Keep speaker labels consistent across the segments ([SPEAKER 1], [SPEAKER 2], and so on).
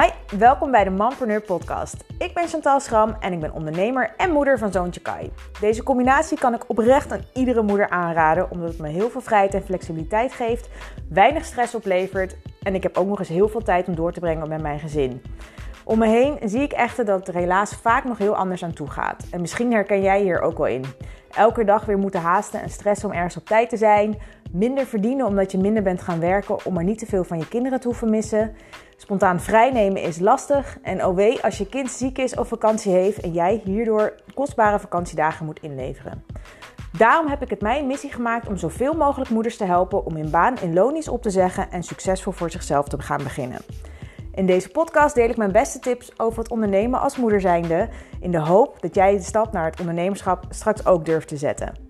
[SPEAKER 1] Hi, welkom bij de Mompreneur podcast. Ik ben Chantal Schram en ik ben ondernemer en moeder van zoontje Kai. Deze combinatie kan ik oprecht aan iedere moeder aanraden, omdat het me heel veel vrijheid en flexibiliteit geeft, weinig stress oplevert en ik heb ook nog eens heel veel tijd om door te brengen met mijn gezin. Om me heen zie ik echter dat het er helaas vaak nog heel anders aan toe gaat. En misschien herken jij hier ook wel in. Elke dag weer moeten haasten en stressen om ergens op tijd te zijn. Minder verdienen omdat je minder bent gaan werken om maar niet te veel van je kinderen te hoeven missen. Spontaan vrijnemen is lastig. En oh als je kind ziek is of vakantie heeft en jij hierdoor kostbare vakantiedagen moet inleveren. Daarom heb ik het mijn missie gemaakt om zoveel mogelijk moeders te helpen om hun baan in lonisch op te zeggen en succesvol voor zichzelf te gaan beginnen. In deze podcast deel ik mijn beste tips over het ondernemen als moeder zijnde, in de hoop dat jij de stap naar het ondernemerschap straks ook durft te zetten.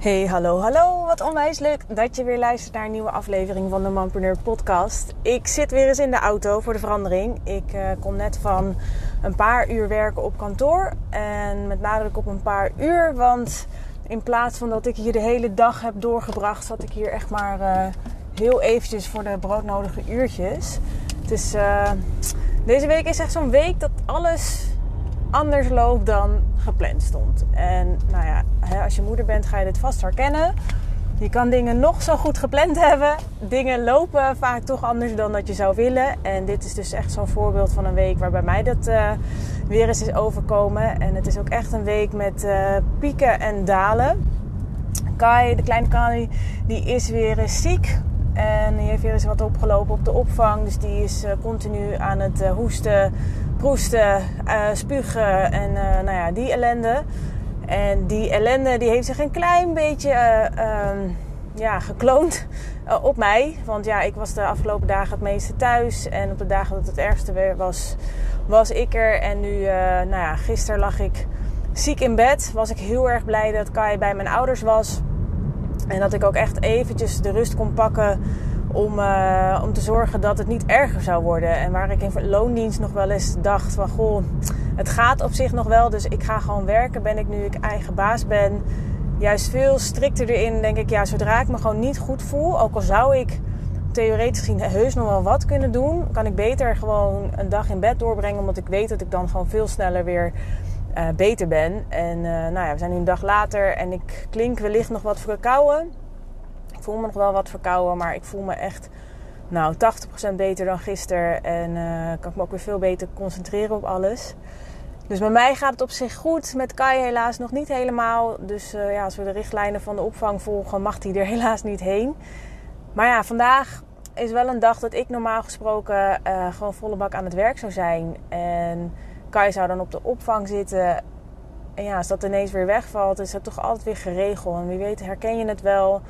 [SPEAKER 1] Hey, hallo, hallo. Wat onwijs leuk dat je weer luistert naar een nieuwe aflevering van de Manpreneur podcast. Ik zit weer eens in de auto voor de verandering. Ik uh, kom net van een paar uur werken op kantoor. En met nadruk op een paar uur, want in plaats van dat ik hier de hele dag heb doorgebracht, zat ik hier echt maar uh, heel eventjes voor de broodnodige uurtjes. Dus uh, deze week is echt zo'n week dat alles anders loopt dan gepland stond. En nou ja, als je moeder bent ga je dit vast herkennen. Je kan dingen nog zo goed gepland hebben. Dingen lopen vaak toch anders dan dat je zou willen. En dit is dus echt zo'n voorbeeld van een week waarbij mij dat uh, weer eens is overkomen. En het is ook echt een week met uh, pieken en dalen. Kai, de kleine Kai, die is weer eens ziek. En die heeft weer eens wat opgelopen op de opvang. Dus die is uh, continu aan het hoesten, proesten, spugen en nou ja, die ellende. En die ellende die heeft zich een klein beetje uh, um, ja, gekloond uh, op mij. Want ja, ik was de afgelopen dagen het meeste thuis. En op de dagen dat het ergste weer was, was ik er. En nu, uh, nou ja, gisteren lag ik ziek in bed. Was ik heel erg blij dat Kai bij mijn ouders was. En dat ik ook echt eventjes de rust kon pakken om, uh, om te zorgen dat het niet erger zou worden. En waar ik in loondienst nog wel eens dacht van... Goh, het gaat op zich nog wel, dus ik ga gewoon werken. Ben ik nu ik eigen baas ben, juist veel strikter erin. Denk ik, ja, zodra ik me gewoon niet goed voel... Ook al zou ik theoretisch gezien heus nog wel wat kunnen doen... kan ik beter gewoon een dag in bed doorbrengen... omdat ik weet dat ik dan gewoon veel sneller weer... Uh, beter ben. En uh, nou ja, we zijn nu een dag later en ik klink wellicht nog wat verkouden. Ik voel me nog wel wat verkouden, maar ik voel me echt nou, 80% beter dan gisteren. En uh, kan ik me ook weer veel beter concentreren op alles. Dus bij mij gaat het op zich goed. Met Kai helaas nog niet helemaal. Dus uh, ja, als we de richtlijnen van de opvang volgen, mag hij er helaas niet heen. Maar ja, vandaag is wel een dag dat ik normaal gesproken uh, gewoon volle bak aan het werk zou zijn. En Kai zou dan op de opvang zitten. En ja, als dat ineens weer wegvalt, is dat toch altijd weer geregeld. En wie weet herken je het wel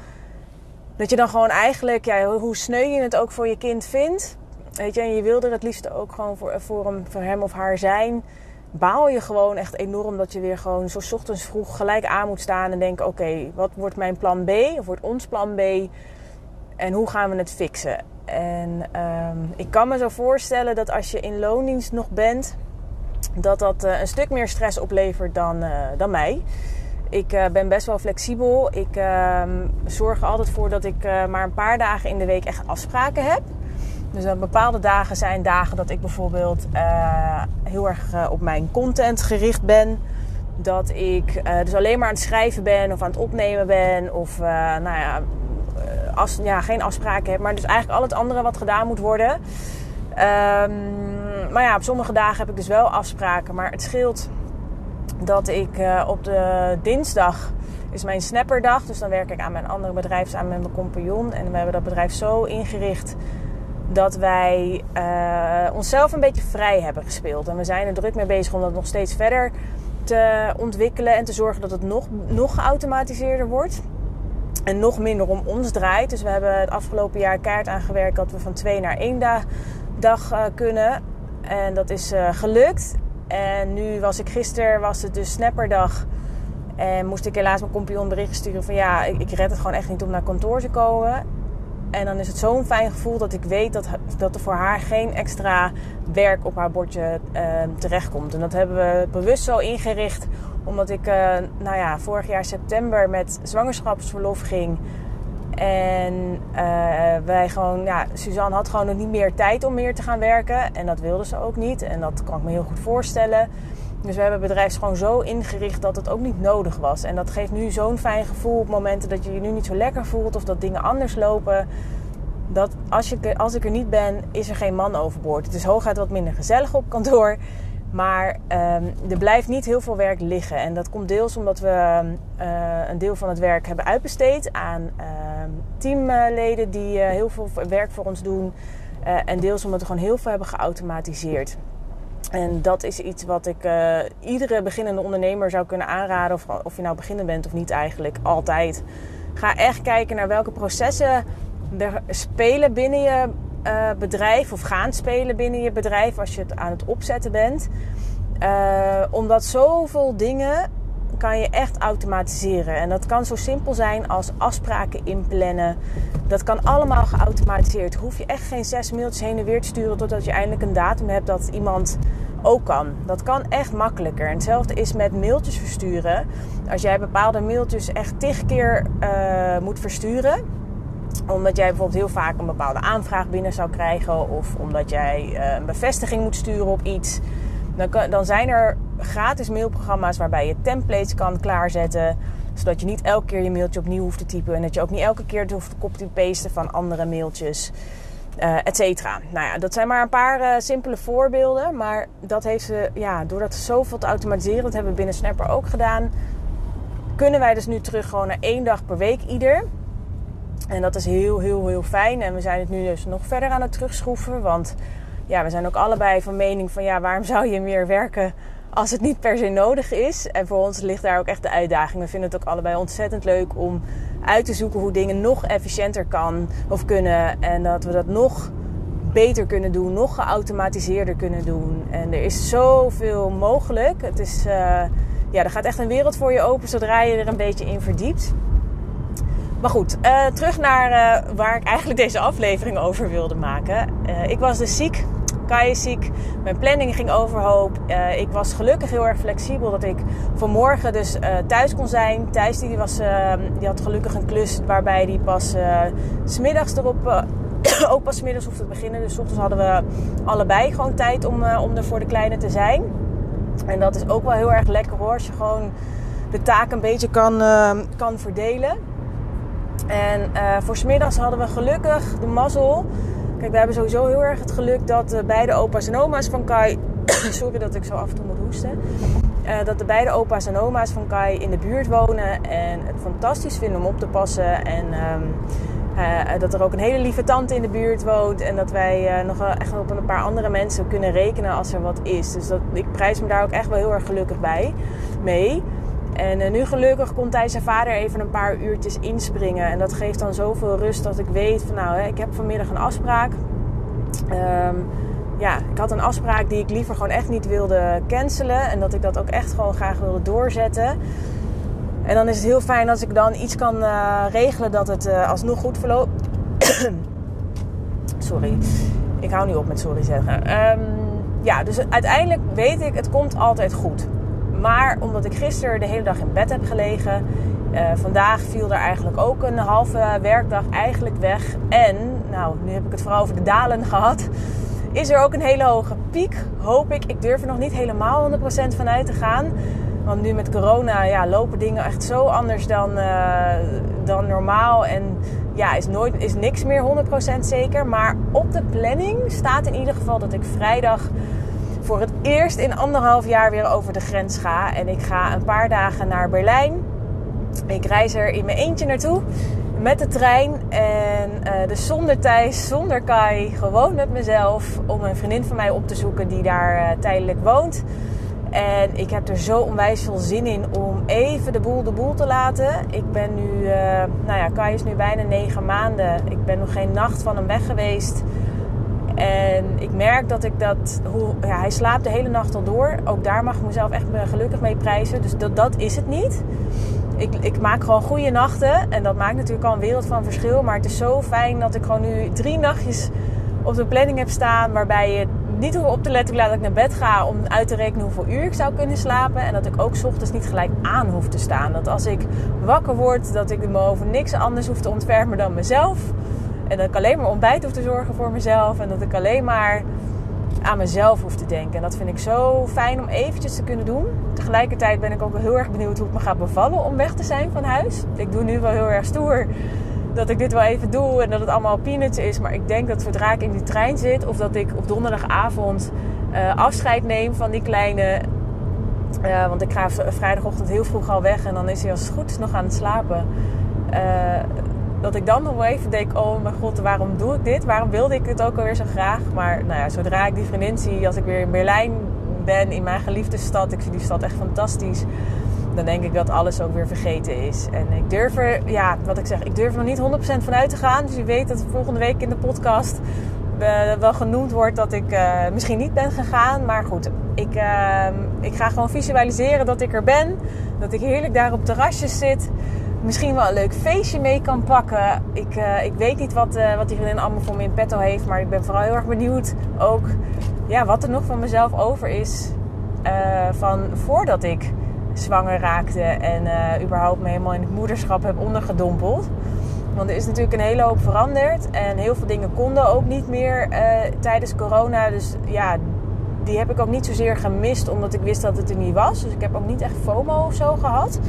[SPEAKER 1] dat je dan gewoon eigenlijk, ja, hoe sneu je het ook voor je kind vindt. Weet je, en je wil er het liefst ook gewoon voor, voor, hem, voor hem of haar zijn. Baal je gewoon echt enorm dat je weer gewoon zo ochtends vroeg gelijk aan moet staan en denken: oké, wat wordt mijn plan B? Of wordt ons plan B? En hoe gaan we het fixen? En um, ik kan me zo voorstellen dat als je in loondienst nog bent, dat dat uh, een stuk meer stress oplevert dan, uh, dan mij. Ik uh, ben best wel flexibel. Ik uh, zorg er altijd voor dat ik uh, maar een paar dagen in de week echt afspraken heb. Dus bepaalde dagen zijn dagen dat ik bijvoorbeeld heel erg op mijn content gericht ben. Dat ik dus alleen maar aan het schrijven ben of aan het opnemen ben. Of nou ja, ja, geen afspraken heb. Maar dus eigenlijk al het andere wat gedaan moet worden. Um, maar ja, op sommige dagen heb ik dus wel afspraken. Maar het scheelt dat ik uh, op de dinsdag is mijn snapperdag. Dus dan werk ik aan mijn andere bedrijf samen met mijn compagnon. En we hebben dat bedrijf zo ingericht dat wij uh, onszelf een beetje vrij hebben gespeeld. En we zijn er druk mee bezig om dat nog steeds verder te ontwikkelen en te zorgen dat het nog, nog geautomatiseerder wordt. En nog minder om ons draait. Dus we hebben het afgelopen jaar kaart aangewerkt dat we van twee naar één dag, dag uh, kunnen. En dat is gelukt. En nu was ik gisteren, was het dus snapperdag. En moest ik helaas mijn compagnon bericht sturen van ja, ik, ik, red het gewoon echt niet om naar kantoor te komen. En dan is het zo'n fijn gevoel dat ik weet dat, dat er voor haar geen extra werk op haar bordje uh, terechtkomt. En dat hebben we bewust zo ingericht omdat ik uh, nou ja, vorig jaar september met zwangerschapsverlof ging. En wij gewoon, ja, Suzanne had gewoon nog niet meer tijd om meer te gaan werken. En dat wilde ze ook niet. En dat kan ik me heel goed voorstellen. Dus we hebben het bedrijf gewoon zo ingericht dat het ook niet nodig was. En dat geeft nu zo'n fijn gevoel op momenten dat je je nu niet zo lekker voelt of dat dingen anders lopen. Dat als, je, als ik er niet ben, is er geen man overboord. Het is hooguit wat minder gezellig op kantoor. Maar um, er blijft niet heel veel werk liggen. En dat komt deels omdat we uh, een deel van het werk hebben uitbesteed aan uh, teamleden die uh, heel veel werk voor ons doen. Eh, en deels omdat we gewoon heel veel hebben geautomatiseerd. En dat is iets wat ik iedere beginnende ondernemer zou kunnen aanraden. Of, of je nou beginnend bent of niet eigenlijk. Altijd. Ga echt kijken naar welke processen er spelen binnen je uh, bedrijf. Of gaan spelen binnen je bedrijf als je het aan het opzetten bent. Uh, omdat zoveel dingen kan je echt automatiseren. En dat kan zo simpel zijn als afspraken inplannen. Dat kan allemaal geautomatiseerd. Hoef je echt geen zes mailtjes heen en weer te sturen totdat je eindelijk een datum hebt dat iemand ook kan. Dat kan echt makkelijker. En hetzelfde is met mailtjes versturen. Als jij bepaalde mailtjes echt tig keer uh, moet versturen omdat jij bijvoorbeeld heel vaak een bepaalde aanvraag binnen zou krijgen, of omdat jij uh, een bevestiging moet sturen op iets, dan, dan zijn er gratis mailprogramma's waarbij je templates kan klaarzetten. Zodat je niet elke keer je mailtje opnieuw hoeft te typen. En dat je ook niet elke keer hoeft te copy-pasten van andere mailtjes. Uh, et cetera. Nou ja, dat zijn maar een paar uh, simpele voorbeelden. Maar dat heeft ze, ja, door dat zoveel te automatiseren, dat hebben we binnen Snapper ook gedaan. Kunnen wij dus nu terug gewoon naar één dag per week ieder. En dat is heel, heel, heel fijn. En we zijn het nu dus nog verder aan het terugschroeven. Want ja, we zijn ook allebei van mening van ja, waarom zou je meer werken als het niet per se nodig is. En voor ons ligt daar ook echt de uitdaging. We vinden het ook allebei ontzettend leuk om uit te zoeken hoe dingen nog efficiënter kan of kunnen. En dat we dat nog beter kunnen doen, nog geautomatiseerder kunnen doen. En er is zoveel mogelijk. Het is, uh, ja, er gaat echt een wereld voor je open zodra je er een beetje in verdiept. Maar goed, uh, terug naar uh, waar ik eigenlijk deze aflevering over wilde maken. ik was dus ziek Kai is ziek. Mijn planning ging overhoop. Ik was gelukkig heel erg flexibel dat ik vanmorgen dus thuis kon zijn. Thijs die, was, uh, die had gelukkig een klus waarbij die pas smiddags erop... ook pas smiddags hoefde te beginnen. Dus ochtends hadden we allebei gewoon tijd om, om er voor de kleine te zijn. En dat is ook wel heel erg lekker hoor. Als je gewoon de taak een beetje kan, kan verdelen. En voor smiddags hadden we gelukkig de mazzel Kijk, we hebben sowieso heel erg het geluk dat de beide opa's en oma's van Kai. sorry dat ik zo af en toe moet hoesten. Uh, dat de beide opa's en oma's van Kai in de buurt wonen. En het fantastisch vinden om op te passen. En um, uh, dat er ook een hele lieve tante in de buurt woont. En dat wij uh, nog echt op een paar andere mensen kunnen rekenen als er wat is. Dus dat, ik prijs me daar ook echt wel heel erg gelukkig bij mee. En uh, nu gelukkig kon hij zijn vader even een paar uurtjes inspringen. En dat geeft dan zoveel rust dat ik weet van nou, ik heb vanmiddag een afspraak. Um, ja, ik had een afspraak die ik liever gewoon echt niet wilde cancelen. En dat ik dat ook echt gewoon graag wilde doorzetten. En dan is het heel fijn als ik dan iets kan uh, regelen dat het uh, alsnog goed verloopt. sorry, ik hou niet op met sorry zeggen. Um, ja, dus uiteindelijk weet ik, het komt altijd goed. Maar omdat ik gisteren de hele dag in bed heb gelegen, uh, vandaag viel er eigenlijk ook een halve werkdag eigenlijk weg. En, nou, nu heb ik het vooral over de dalen gehad. Is er ook een hele hoge piek, hoop ik. Ik durf er nog niet helemaal 100% van uit te gaan. Want nu met corona ja, lopen dingen echt zo anders dan, uh, dan normaal. En ja, is, nooit, is niks meer 100% zeker. Maar op de planning staat in ieder geval dat ik vrijdag voor het eerst in anderhalf jaar weer over de grens ga. En ik ga een paar dagen naar Berlijn. Ik reis er in mijn eentje naartoe met de trein. En uh, dus zonder Thijs, zonder Kai, gewoon met mezelf. Om een vriendin van mij op te zoeken die daar uh, tijdelijk woont. En ik heb er zo onwijs veel zin in om even de boel de boel te laten. Ik ben nu, uh, nou ja, Kai is nu bijna negen maanden. Ik ben nog geen nacht van hem weg geweest. En ik merk dat ik dat. Hoe, ja, hij slaapt de hele nacht al door. Ook daar mag ik mezelf echt gelukkig mee prijzen. Dus dat, dat is het niet. Ik, ik maak gewoon goede nachten. En dat maakt natuurlijk al een wereld van verschil. Maar het is zo fijn dat ik gewoon nu drie nachtjes op de planning heb staan. Waarbij je niet hoef op te letten hoe laat ik naar bed ga om uit te rekenen hoeveel uur ik zou kunnen slapen. En dat ik ook ochtends niet gelijk aan hoef te staan. Dat als ik wakker word, dat ik me over niks anders hoef te ontfermen dan mezelf. En dat ik alleen maar ontbijt hoef te zorgen voor mezelf. En dat ik alleen maar aan mezelf hoef te denken. En dat vind ik zo fijn om eventjes te kunnen doen. Tegelijkertijd ben ik ook heel erg benieuwd hoe het me gaat bevallen om weg te zijn van huis. Ik doe nu wel heel erg stoer dat ik dit wel even doe en dat het allemaal peanuts is. Maar ik denk dat zodra ik in die trein zit of dat ik op donderdagavond uh, afscheid neem van die kleine. Uh, want ik ga vrijdagochtend heel vroeg al weg en dan is hij als het goed is nog aan het slapen. Uh, dat ik dan nog wel even denk: oh mijn god, waarom doe ik dit? Waarom wilde ik het ook alweer zo graag? Maar nou ja, zodra ik die vriendin zie, als ik weer in Berlijn ben, in mijn geliefde stad, ik vind die stad echt fantastisch dan denk ik dat alles ook weer vergeten is. En ik durf er, ja, wat ik zeg, ik durf er nog niet 100% van uit te gaan. Dus je weet dat volgende week in de podcast uh, wel genoemd wordt dat ik uh, misschien niet ben gegaan. Maar goed, ik, uh, ik ga gewoon visualiseren dat ik er ben. Dat ik heerlijk daar op terrasjes zit. Misschien wel een leuk feestje mee kan pakken. Ik, ik weet niet wat, wat die vriendin allemaal voor me in petto heeft. Maar ik ben vooral heel erg benieuwd ook ja, wat er nog van mezelf over is. van voordat ik zwanger raakte en uh, überhaupt me helemaal in het moederschap heb ondergedompeld. Want er is natuurlijk een hele hoop veranderd en heel veel dingen konden ook niet meer uh, tijdens corona. Dus ja, die heb ik ook niet zozeer gemist omdat ik wist dat het er niet was. Dus ik heb ook niet echt FOMO of zo gehad.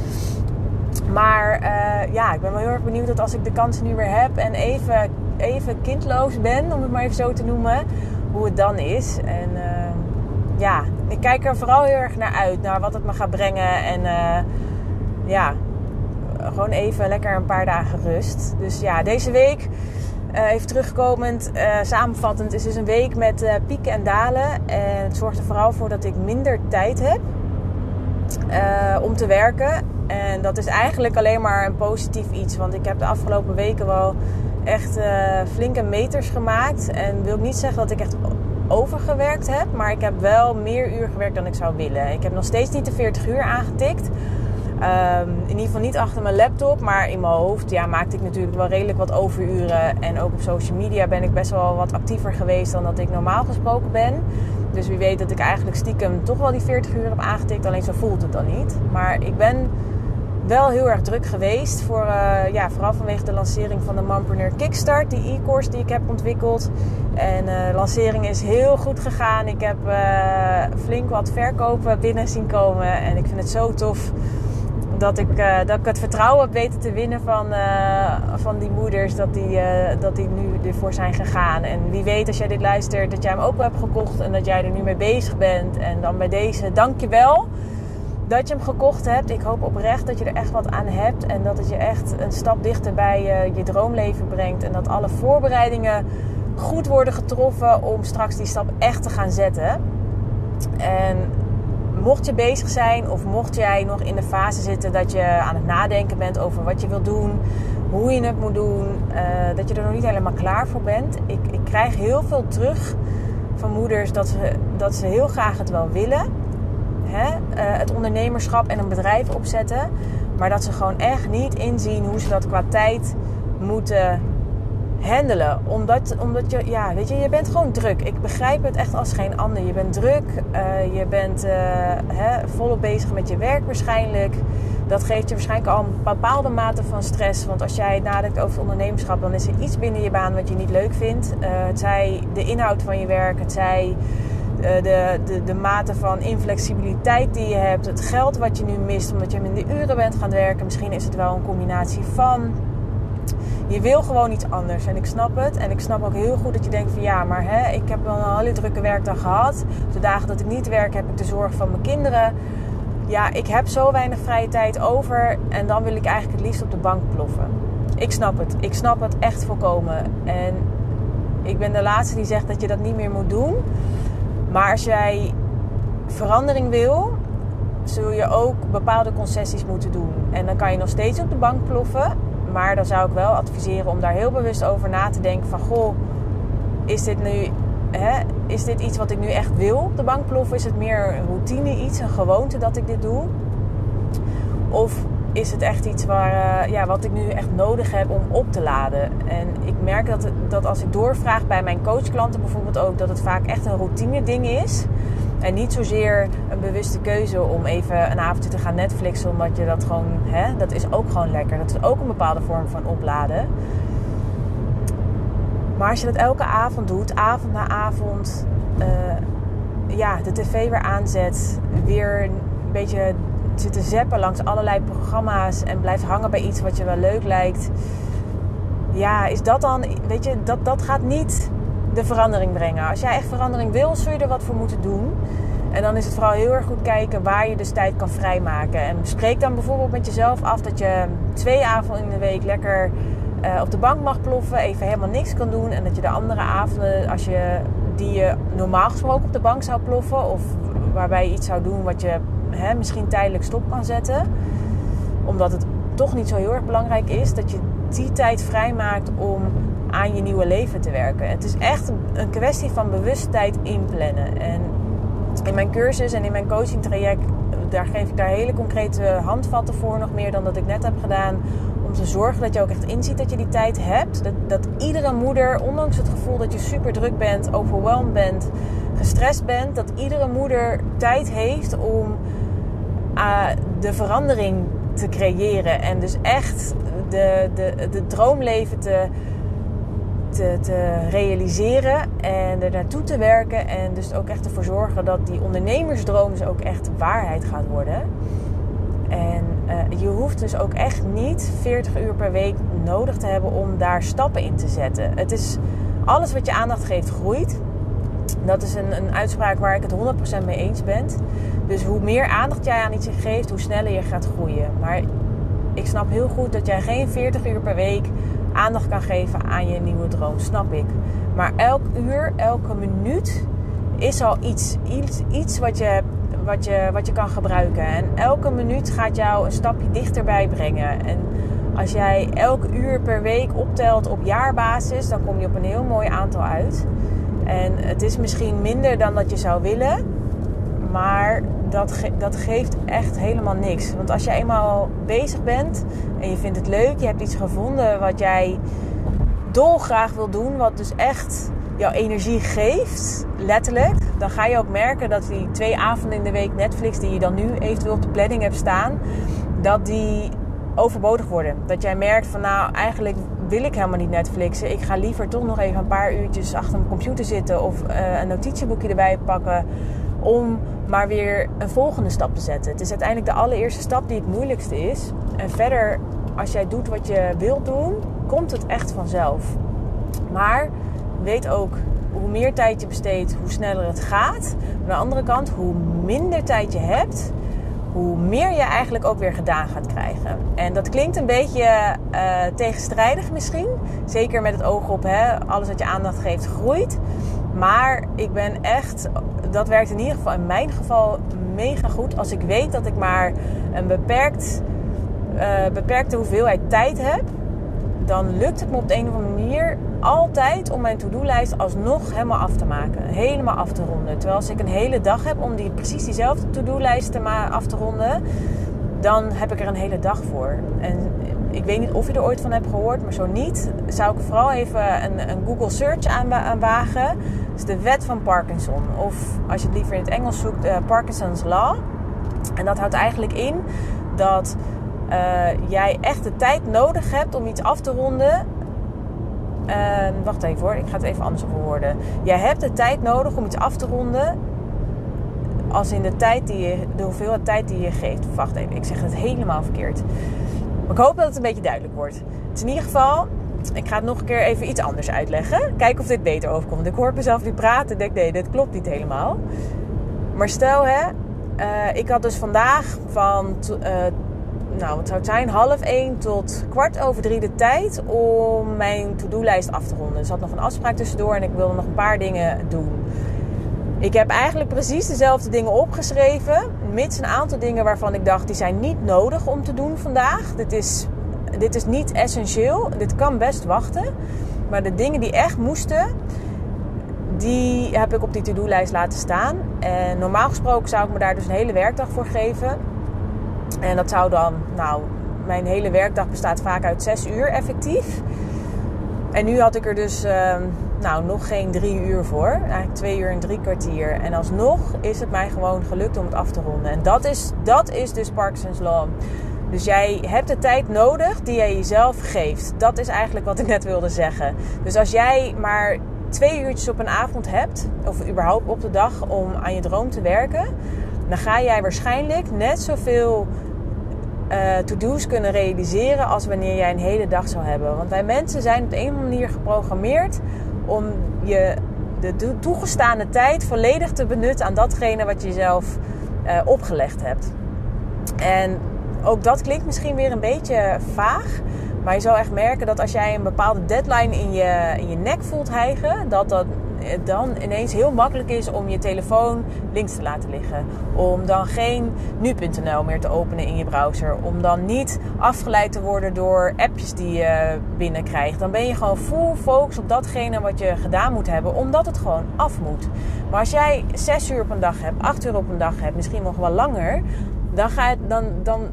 [SPEAKER 1] Maar uh, ja, ik ben wel heel erg benieuwd dat als ik de kansen nu weer heb en even, even kindloos ben, om het maar even zo te noemen, hoe het dan is. En ja, ik kijk er vooral heel erg naar uit. Naar wat het me gaat brengen. En uh, ja, gewoon even lekker een paar dagen rust. Dus ja, deze week, even terugkomend, samenvattend, is dus een week met pieken en dalen. En het zorgt er vooral voor dat ik minder tijd heb om te werken. En dat is eigenlijk alleen maar een positief iets. Want ik heb de afgelopen weken wel echt flinke meters gemaakt. En wil niet zeggen dat ik echt overgewerkt heb. Maar ik heb wel meer uur gewerkt dan ik zou willen. Ik heb nog steeds niet de 40 uur aangetikt. Um, in ieder geval niet achter mijn laptop, maar in mijn hoofd ja, maakte ik natuurlijk wel redelijk wat overuren. En ook op social media ben ik best wel wat actiever geweest dan dat ik normaal gesproken ben. Dus wie weet dat ik eigenlijk stiekem toch wel die 40 uur heb aangetikt. Alleen zo voelt het dan niet. Maar ik ben wel heel erg druk geweest. Voor, uh, ja, vooral vanwege de lancering van de Mompreneur Kickstart, die e-course die ik heb ontwikkeld. En de uh, lancering is heel goed gegaan. Ik heb uh, flink wat verkopen binnen zien komen. En ik vind het zo tof dat ik, dat ik het vertrouwen heb weten te winnen van, van die moeders. Dat die, dat die nu ervoor zijn gegaan. En wie weet als jij dit luistert dat jij hem ook hebt gekocht. En dat jij er nu mee bezig bent. En dan bij deze, dank je wel dat je hem gekocht hebt. Ik hoop oprecht dat je er echt wat aan hebt. En dat het je echt een stap dichter bij je droomleven brengt. En dat alle voorbereidingen goed worden getroffen om straks die stap echt te gaan zetten. En mocht je bezig zijn of mocht jij nog in de fase zitten dat je aan het nadenken bent over wat je wilt doen, hoe je het moet doen, uh, dat je er nog niet helemaal klaar voor bent. Ik, ik krijg heel veel terug van moeders dat ze, dat ze heel graag het wel willen hè, uh, het ondernemerschap en een bedrijf opzetten. Maar dat ze gewoon echt niet inzien hoe ze dat qua tijd moeten handelen. Omdat, omdat je, ja, weet je, je bent gewoon druk. Ik begrijp het echt als geen ander. Je bent druk, uh, je bent uh, hè, volop bezig met je werk waarschijnlijk. Dat geeft je waarschijnlijk al een bepaalde mate van stress. Want als jij nadenkt over ondernemerschap, dan is er iets binnen je baan wat je niet leuk vindt. Uh, het zij de inhoud van je werk, het zij eh, de, de, de mate van inflexibiliteit die je hebt, het geld wat je nu mist omdat je minder uren bent gaan werken. Misschien is het wel een combinatie van. Je wil gewoon iets anders en ik snap het. En ik snap ook heel goed dat je denkt van ja, maar hè, ik heb wel een hele drukke werkdag gehad. De dagen dat ik niet werk heb ik de zorg van mijn kinderen. Ja, ik heb zo weinig vrije tijd over en dan wil ik eigenlijk het liefst op de bank ploffen. Ik snap het. Ik snap het echt volkomen. En ik ben de laatste die zegt dat je dat niet meer moet doen. Maar als jij verandering wil, zul je ook bepaalde concessies moeten doen. En dan kan je nog steeds op de bank ploffen. Maar dan zou ik wel adviseren om daar heel bewust over na te denken van... Goh, is dit nu... Hè, is dit iets wat ik nu echt wil de bank ploffen? Is het meer een routine iets, een gewoonte dat ik dit doe? Of is het echt iets waar, ja, wat ik nu echt nodig heb om op te laden. En ik merk dat, dat als ik doorvraag bij mijn coachklanten bijvoorbeeld ook, dat het vaak echt een routine ding is. En niet zozeer een bewuste keuze om even een avondje te gaan Netflixen, omdat je dat gewoon, hè, dat is ook gewoon lekker. Dat is ook een bepaalde vorm van opladen. Maar als je dat elke avond doet, avond na avond, uh, ja, de tv weer aanzet, weer een beetje zitten zeppen langs allerlei programma's en blijft hangen bij iets wat je wel leuk lijkt. Ja, is dat dan, weet je, dat, dat gaat niet de verandering brengen. Als jij echt verandering wil, zul je er wat voor moeten doen. En dan is het vooral heel erg goed kijken waar je dus tijd kan vrijmaken. En spreek dan bijvoorbeeld met jezelf af dat je twee avonden in de week lekker uh, op de bank mag ploffen, even helemaal niks kan doen. En dat je de andere avonden, als je die je normaal gesproken op de bank zou ploffen, of waarbij je iets zou doen wat je hè, misschien tijdelijk stop kan zetten, omdat het toch niet zo heel erg belangrijk is, dat je die tijd vrijmaakt om aan je nieuwe leven te werken. Het is echt een kwestie van bewust tijd inplannen. En in mijn cursus en in mijn coaching traject, daar geef ik daar hele concrete handvatten voor, nog meer dan dat ik net heb gedaan. Om te zorgen dat je ook echt inziet dat je die tijd hebt. Dat, dat iedere moeder, ondanks het gevoel dat je super druk bent, overweldigd bent, gestrest bent, dat iedere moeder tijd heeft om uh, de verandering te creëren. En dus echt de, de, de droomleven te te, te, realiseren en er naartoe te werken. En dus ook echt ervoor zorgen dat die ondernemersdroom dus ook echt waarheid gaat worden. En uh, je hoeft dus ook echt niet 40 uur per week nodig te hebben om daar stappen in te zetten. Het is alles wat je aandacht geeft groeit. Dat is een, een uitspraak waar ik het 100% mee eens ben. Dus hoe meer aandacht jij aan iets geeft, hoe sneller je gaat groeien. Maar ik snap heel goed dat jij geen 40 uur per week aandacht kan geven aan je nieuwe droom, snap ik. Maar elk uur, elke minuut is al iets, iets, iets wat, je, wat, je, wat je kan gebruiken. En elke minuut gaat jou een stapje dichterbij brengen. En als jij elk uur per week optelt op jaarbasis, dan kom je op een heel mooi aantal uit. En het is misschien minder dan dat je zou willen, maar dat, dat geeft echt helemaal niks. Want als je eenmaal bezig bent en je vindt het leuk, je hebt iets gevonden wat jij dolgraag wil doen, wat dus echt jouw energie geeft, letterlijk, dan ga je ook merken dat die twee avonden in de week Netflix die je dan nu eventueel op de planning hebt staan, dat die overbodig worden. Dat jij merkt van nou, eigenlijk wil ik helemaal niet Netflixen. Ik ga liever toch nog even een paar uurtjes achter mijn computer zitten of uh, een notitieboekje erbij pakken om maar weer een volgende stap te zetten. Het is uiteindelijk de allereerste stap die het moeilijkste is. En verder, als jij doet wat je wilt doen, komt het echt vanzelf. Maar weet ook, hoe meer tijd je besteedt, hoe sneller het gaat. Aan de andere kant, hoe minder tijd je hebt, hoe meer je eigenlijk ook weer gedaan gaat krijgen. En dat klinkt een beetje uh, tegenstrijdig misschien. Zeker met het oog op hè, alles wat je aandacht geeft groeit. Maar ik ben echt, dat werkt in ieder geval in mijn geval mega goed. Als ik weet dat ik maar een beperkt, uh, beperkte hoeveelheid tijd heb, dan lukt het me op de een of andere manier altijd om mijn to-do-lijst alsnog helemaal af te maken. Helemaal af te ronden. Terwijl als ik een hele dag heb om die, precies diezelfde to-do-lijst af te ronden, dan heb ik er een hele dag voor. En ik weet niet of je er ooit van hebt gehoord, maar zo niet, zou ik vooral even een, een Google search aanwagen. Dat is de wet van Parkinson. Of als je het liever in het Engels zoekt, uh, Parkinson's Law. En dat houdt eigenlijk in dat uh, jij echt de tijd nodig hebt om iets af te ronden. Uh, wacht even hoor, ik ga het even anders verwoorden. Jij hebt de tijd nodig om iets af te ronden. Als in de tijd die je, de hoeveelheid tijd die je geeft. Wacht even, ik zeg het helemaal verkeerd. Ik hoop dat het een beetje duidelijk wordt. Het is in ieder geval, ik ga het nog een keer even iets anders uitleggen. Kijken of dit beter overkomt. Ik hoor mezelf nu praten en denk, nee, dit klopt niet helemaal. Maar stel, hè, uh, ik had dus vandaag van, uh, nou wat zou het zijn, half één tot kwart over drie de tijd om mijn to-do-lijst af te ronden. Ik had nog een afspraak tussendoor en ik wilde nog een paar dingen doen. Ik heb eigenlijk precies dezelfde dingen opgeschreven, mits een aantal dingen waarvan ik dacht die zijn niet nodig om te doen vandaag. Dit is, dit is niet essentieel, dit kan best wachten. Maar de dingen die echt moesten, die heb ik op die to-do-lijst laten staan. En normaal gesproken zou ik me daar dus een hele werkdag voor geven. En dat zou dan, nou, mijn hele werkdag bestaat vaak uit zes uur effectief. En nu had ik er dus ehm, nou, nog geen drie uur voor. Eigenlijk twee uur en drie kwartier. En alsnog is het mij gewoon gelukt om het af te ronden. En dat is, dat is dus Parkinson's Law. Dus jij hebt de tijd nodig die jij jezelf geeft. Dat is eigenlijk wat ik net wilde zeggen. Dus als jij maar twee uurtjes op een avond hebt, of überhaupt op de dag om aan je droom te werken, dan ga jij waarschijnlijk net zoveel uh, to-do's kunnen realiseren als wanneer jij een hele dag zou hebben. Want wij mensen zijn op de een manier geprogrammeerd om je de toegestane tijd volledig te benutten aan datgene wat je jezelf uh, opgelegd hebt. En ook dat klinkt misschien weer een beetje vaag. Maar je zal echt merken dat als jij een bepaalde deadline in je, in je nek voelt hijgen, dat dat dan ineens heel makkelijk is om je telefoon links te laten liggen. Om dan geen nu.nl meer te openen in je browser. Om dan niet afgeleid te worden door appjes die je binnenkrijgt. Dan ben je gewoon full focus op datgene wat je gedaan moet hebben, omdat het gewoon af moet. Maar als jij 6 uur op een dag hebt, 8 uur op een dag hebt, misschien nog wel langer, dan, ga je, dan, dan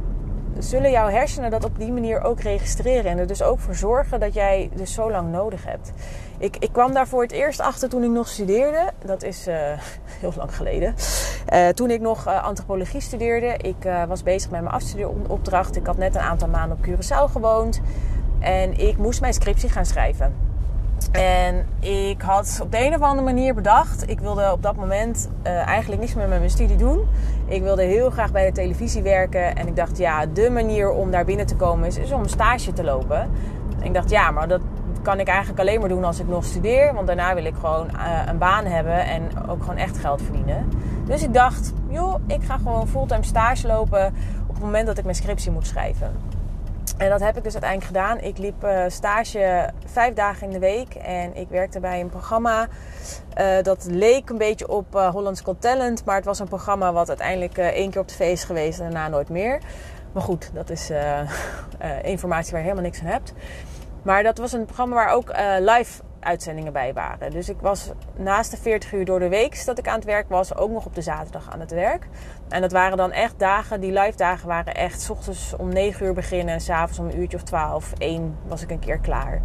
[SPEAKER 1] zullen jouw hersenen dat op die manier ook registreren. En er dus ook voor zorgen dat jij dus zo lang nodig hebt. Ik, ik kwam daar voor het eerst achter toen ik nog studeerde. Dat is uh, heel lang geleden. Uh, toen ik nog uh, antropologie studeerde. Ik was bezig met mijn afstudeeropdracht. Ik had net een aantal maanden op Curaçao gewoond. En ik moest mijn scriptie gaan schrijven. En ik had op de een of andere manier bedacht, ik wilde op dat moment uh, eigenlijk niks meer met mijn studie doen. Ik wilde heel graag bij de televisie werken. En ik dacht, ja, de manier om daar binnen te komen is, is om stage te lopen. En ik dacht, ja, maar dat kan ik eigenlijk alleen maar doen als ik nog studeer. Want daarna wil ik gewoon uh, een baan hebben en ook gewoon echt geld verdienen. Dus ik dacht, joh, ik ga gewoon fulltime stage lopen op het moment dat ik mijn scriptie moet schrijven. En dat heb ik dus uiteindelijk gedaan. Ik liep uh, stage vijf dagen in de week. En ik werkte bij een programma. Uh, dat leek een beetje op uh, Hollands Got Talent. Maar het was een programma wat uiteindelijk één keer op tv is geweest en daarna nooit meer. Maar goed, dat is informatie waar je helemaal niks aan hebt. Maar dat was een programma waar ook live uitzendingen bij waren. Dus ik was naast de 40 uur door de week dat ik aan het werk was, ook nog op de zaterdag aan het werk. En dat waren dan echt dagen, die live dagen waren echt s ochtends om 9 uur beginnen en s'avonds om een uurtje of 12, 1 was ik een keer klaar.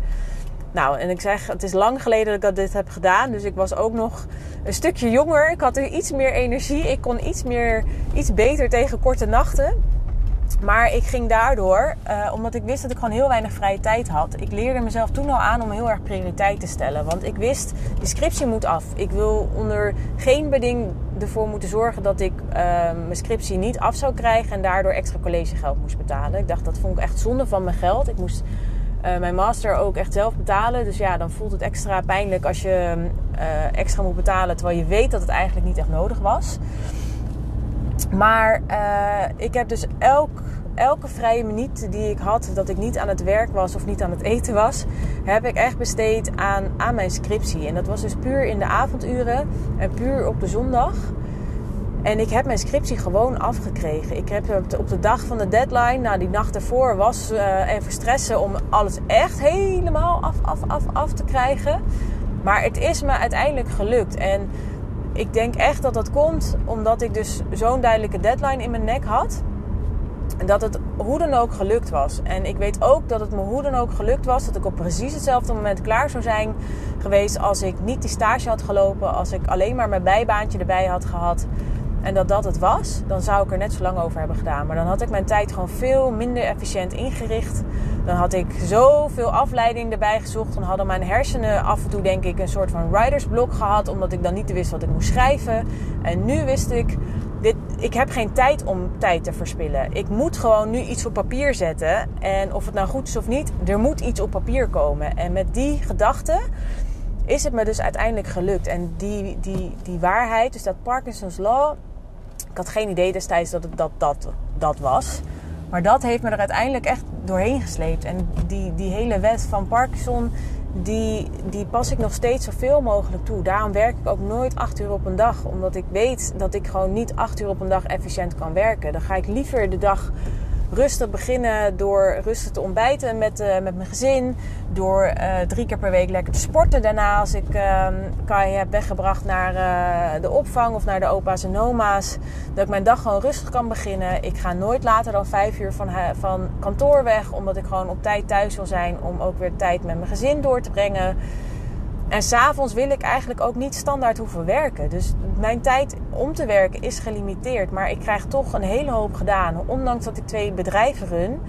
[SPEAKER 1] Nou, en ik zeg, het is lang geleden dat ik dit heb gedaan. Dus ik was ook nog een stukje jonger. Ik had iets meer energie. Ik kon iets, meer, iets beter tegen korte nachten. Maar ik ging daardoor, uh, omdat ik wist dat ik gewoon heel weinig vrije tijd had. Ik leerde mezelf toen al aan om heel erg prioriteit te stellen. Want ik wist, die scriptie moet af. Ik wil onder geen beding ervoor moeten zorgen dat ik uh, mijn scriptie niet af zou krijgen. En daardoor extra collegegeld moest betalen. Ik dacht, dat vond ik echt zonde van mijn geld. Ik moest uh, mijn master ook echt zelf betalen. Dus ja, dan voelt het extra pijnlijk als je extra moet betalen. Terwijl je weet dat het eigenlijk niet echt nodig was. Maar uh, ik heb dus elk, elke vrije minuut die ik had, dat ik niet aan het werk was of niet aan het eten was, heb ik echt besteed aan, aan mijn scriptie. En dat was dus puur in de avonduren en puur op de zondag. En ik heb mijn scriptie gewoon afgekregen. Ik heb op de dag van de deadline, nou die nacht ervoor, was uh, even stressen om alles echt helemaal af, af, af, af te krijgen. Maar het is me uiteindelijk gelukt. En ik denk echt dat dat komt omdat ik dus zo'n duidelijke deadline in mijn nek had. En dat het hoe dan ook gelukt was. En ik weet ook dat het me hoe dan ook gelukt was. Dat ik op precies hetzelfde moment klaar zou zijn geweest als ik niet die stage had gelopen. Als ik alleen maar mijn bijbaantje erbij had gehad en dat dat het was, dan zou ik er net zo lang over hebben gedaan. Maar dan had ik mijn tijd gewoon veel minder efficiënt ingericht. Dan had ik zoveel afleiding erbij gezocht. Dan hadden mijn hersenen af en toe, denk ik, een soort van writersblok gehad. Omdat ik dan niet wist wat ik moest schrijven. En nu wist ik, dit, ik heb geen tijd om tijd te verspillen. Ik moet gewoon nu iets op papier zetten. En of het nou goed is of niet, er moet iets op papier komen. En met die gedachte is het me dus uiteindelijk gelukt. En die, die, die waarheid, dus dat Parkinson's Law ik had geen idee destijds dat het dat, dat, dat was. Maar dat heeft me er uiteindelijk echt doorheen gesleept. En die, die hele wet van Parkinson, die, die pas ik nog steeds zoveel mogelijk toe. Daarom werk ik ook nooit acht uur op een dag. Omdat ik weet dat ik gewoon niet acht uur op een dag efficiënt kan werken. Dan ga ik liever de dag rustig beginnen door rustig te ontbijten met, uh, met mijn gezin. Door uh, drie keer per week lekker te sporten. Daarna als ik uh, Kai heb weggebracht naar uh, de opvang of naar de opa's en oma's. Dat ik mijn dag gewoon rustig kan beginnen. Ik ga nooit later dan vijf uur van, van kantoor weg. Omdat ik gewoon op tijd thuis wil zijn. Om ook weer tijd met mijn gezin door te brengen. En s'avonds wil ik eigenlijk ook niet standaard hoeven werken. Dus mijn tijd om te werken is gelimiteerd. Maar ik krijg toch een hele hoop gedaan. Ondanks dat ik twee bedrijven run,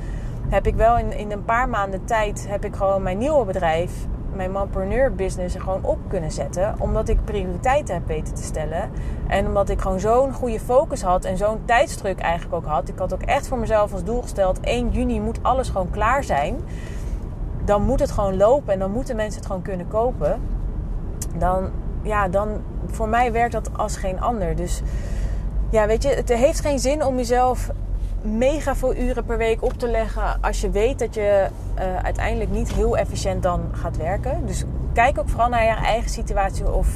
[SPEAKER 1] heb ik wel in, in een paar maanden tijd heb ik gewoon mijn nieuwe bedrijf, mijn mompreneur business, gewoon op kunnen zetten. Omdat ik prioriteiten heb weten te stellen. En omdat ik gewoon zo'n goede focus had en zo'n tijdsdruk eigenlijk ook had. Ik had ook echt voor mezelf als doel gesteld: 1 juni moet alles gewoon klaar zijn dan moet het gewoon lopen en dan moeten mensen het gewoon kunnen kopen. Dan, ja, dan voor mij werkt dat als geen ander. Dus ja, weet je, het heeft geen zin om jezelf mega veel uren per week op te leggen als je weet dat je uh, uiteindelijk niet heel efficiënt dan gaat werken. Dus kijk ook vooral naar je eigen situatie of,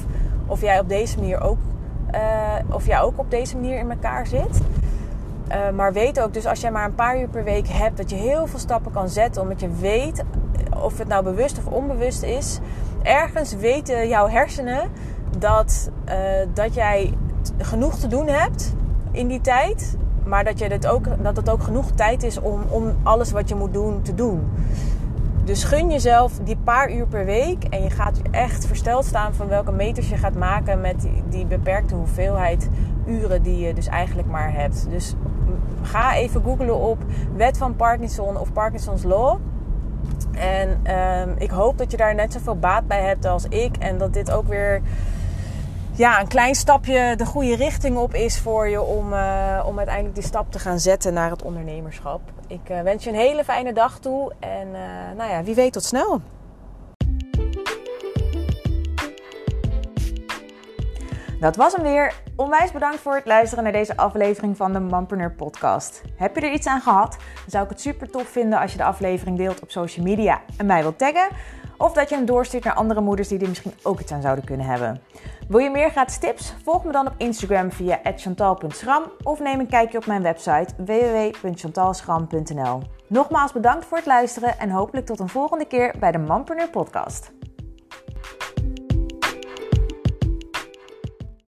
[SPEAKER 1] of jij op deze manier ook, uh, of jij ook op deze manier in elkaar zit. Uh, maar weet ook, dus als jij maar een paar uur per week hebt, dat je heel veel stappen kan zetten. Omdat je weet of het nou bewust of onbewust is, ergens weten jouw hersenen dat, uh, dat jij genoeg te doen hebt in die tijd. Maar dat, je het ook, dat het ook genoeg tijd is om, om alles wat je moet doen te doen. Dus gun jezelf die paar uur per week. En je gaat echt versteld staan van welke meters je gaat maken met die, die beperkte hoeveelheid uren die je dus eigenlijk maar hebt. Dus ga even googlen op wet van Parkinson of Parkinson's Law. En um, ik hoop dat je daar net zoveel baat bij hebt als ik. En dat dit ook weer ja, een klein stapje de goede richting op is voor je om, uh, om uiteindelijk die stap te gaan zetten naar het ondernemerschap. Ik uh, wens je een hele fijne dag toe en uh, nou ja, wie weet tot snel. Dat was hem weer. Onwijs bedankt voor het luisteren naar deze aflevering van de Mompreneur podcast. Heb je er iets aan gehad? Dan zou ik het super tof vinden als je de aflevering deelt op social media en mij wilt taggen. Of dat je hem doorstuurt naar andere moeders die er misschien ook iets aan zouden kunnen hebben. Wil je meer gratis tips? Volg me dan op Instagram via chantal.schram of neem een kijkje op mijn website www.chantalschram.nl. Nogmaals bedankt voor het luisteren en hopelijk tot een volgende keer bij de Mompreneur podcast.